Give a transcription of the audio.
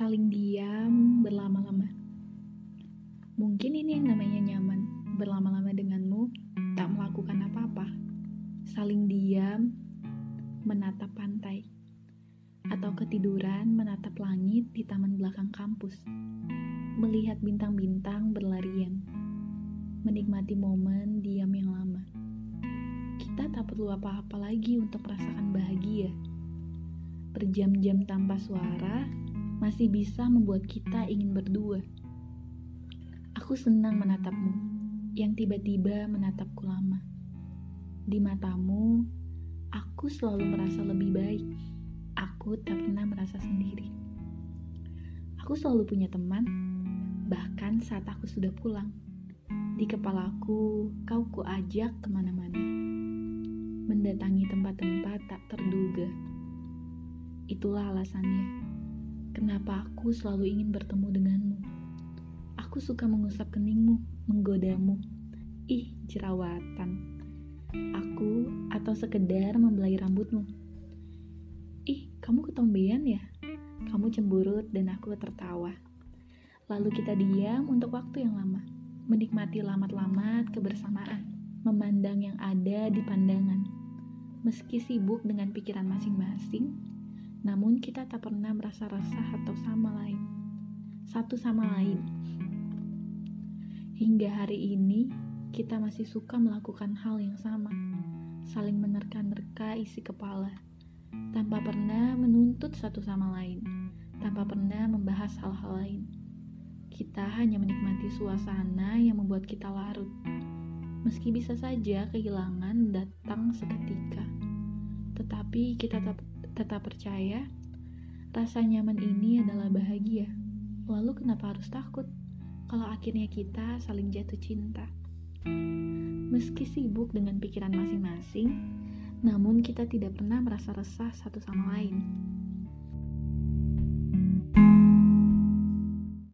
saling diam berlama-lama. Mungkin ini yang namanya nyaman, berlama-lama denganmu, tak melakukan apa-apa. Saling diam, menatap pantai, atau ketiduran menatap langit di taman belakang kampus, melihat bintang-bintang berlarian, menikmati momen diam yang lama. Kita tak perlu apa-apa lagi untuk merasakan bahagia. Berjam-jam tanpa suara masih bisa membuat kita ingin berdua. Aku senang menatapmu, yang tiba-tiba menatapku lama. Di matamu, aku selalu merasa lebih baik. Aku tak pernah merasa sendiri. Aku selalu punya teman, bahkan saat aku sudah pulang. Di kepalaku, kau kuajak ke mana-mana. Mendatangi tempat-tempat tak terduga. Itulah alasannya. Kenapa aku selalu ingin bertemu denganmu. Aku suka mengusap keningmu, menggodamu. Ih, jerawatan. Aku atau sekedar membelai rambutmu. Ih, kamu ketombean ya? Kamu cemburut dan aku tertawa. Lalu kita diam untuk waktu yang lama, menikmati lamat-lamat kebersamaan, memandang yang ada di pandangan. Meski sibuk dengan pikiran masing-masing, namun kita tak pernah merasa resah atau sama lain. Satu sama lain. Hingga hari ini, kita masih suka melakukan hal yang sama, saling menerka-nerka isi kepala, tanpa pernah menuntut satu sama lain, tanpa pernah membahas hal-hal lain. Kita hanya menikmati suasana yang membuat kita larut, meski bisa saja kehilangan datang seketika. Tetapi kita tetap, tetap percaya rasa nyaman ini adalah bahagia. Lalu kenapa harus takut? kalau akhirnya kita saling jatuh cinta. Meski sibuk dengan pikiran masing-masing, namun kita tidak pernah merasa resah satu sama lain.